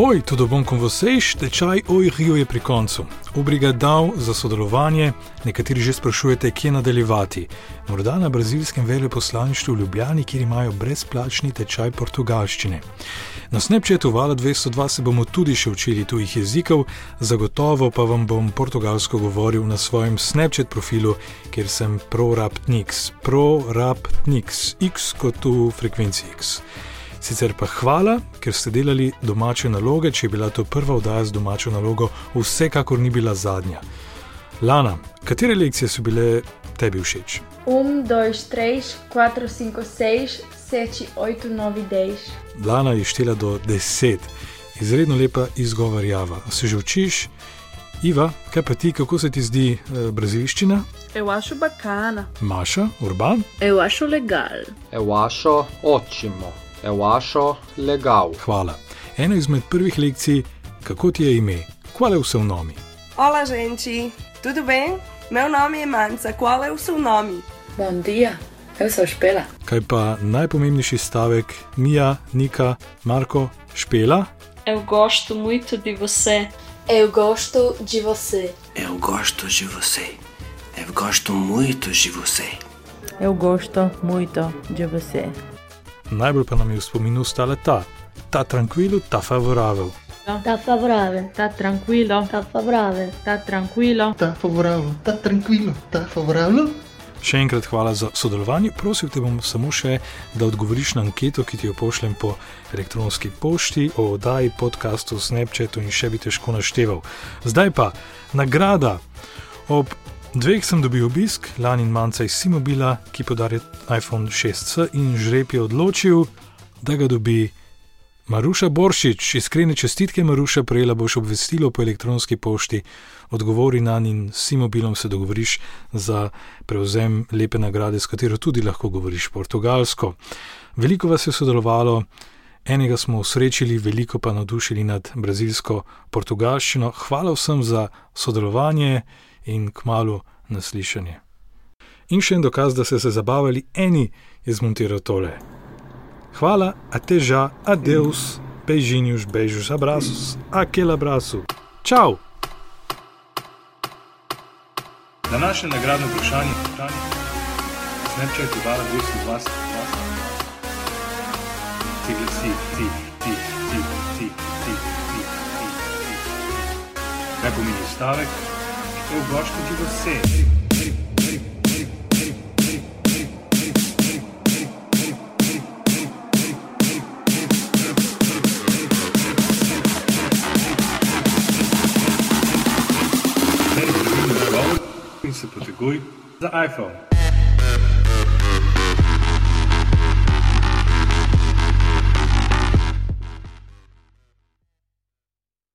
Oj, tudi bom com vocês, tečaj Oj Rio je pri koncu. Obrigadal za sodelovanje, nekateri že sprašujete, kje nadaljevati. Morda na brazilskem veleposlaništvu v Ljubljani, kjer imajo brezplačni tečaj portugalščine. Na Snapchatu Vala 202 se bomo tudi še učili tujih jezikov, zagotovo pa vam bom portugalsko govoril na svojem Snapchat profilu, kjer sem ProRaptNix, ProRaptNix, X kot v frekvenci X. Sicer pa hvala, ker ste delali domače naloge, če je bila to prva oddaja z domačo nalogo, vsekakor ni bila zadnja. Lana, katere lekcije so bile tebi všeč? 1, 2, 3, 4, 5, 6, 7, 8, 9, 10. Lana je štela do 10, izredno lepa izgovarjava. Se že učiš? Iva, kaj pa ti, kako se ti zdi eh, brazilščina? Eu acho bacana. Maša, Urban? Eu acho legal. Eu acho ótimo. Eu acho legal. Hvala. Ena izmed prvih lekcij, kako ti je ime? Qual é o seu nome? Olá, gente. Tudo bem? Meu nome é Mansa. Qual é o seu nome? Bom dia. Eu sou Espela. Kaj pa najpomembnejši stavek, Mija, Nika, Marko, Špela? Eu gosto muito de você. Eu gosto de você. Eu gosto de você. Eu gosto muito de você. Eu gosto muito de você. Najbolj pa nam je v spominu ostala ta, ta tranquilo, ta favoravel. Tá favorável. Tá tranquilo? Tá favorável. Tá tranquilo? Tá favorável, tá tranquilo, tá favorável. Še enkrat hvala za sodelovanje. Prosil te bom samo še, da odgovoriš na anketo, ki ti jo pošljem po elektronski pošti, o oddaji, podkastu, Snapchatu in še bi težko našteval. Zdaj pa nagrada. Ob dveh sem dobil obisk, lani in manjca iz Simobila, ki podarja iPhone 6C in žreb je odločil, da ga dobi. Maruša Boršič, iskrene čestitke, Maruša, prejela boš obvestilo po elektronski pošti, odgovori na in s Simobilom se dogovoriš za prevzem lepe nagrade, s katero tudi lahko govoriš portugalsko. Veliko vas je sodelovalo, enega smo usrečili, veliko pa navdušili nad brazilsko portugalščino. Hvala vsem za sodelovanje in kmalo naslišanje. In še en dokaz, da ste se zabavali, eni je zmontiral tole. Hvala, até já, adeus, beijinhos, beijos, abraços, aquele abraço. Tchau! Današnje nagradno vprašanje je: Snapchat je vala 220, ti glasi, ti, ti, ti, ti, ti, ti, ti, ti. Kaj pomeni stavek? Eu gosto de você. De Gui, iPhone.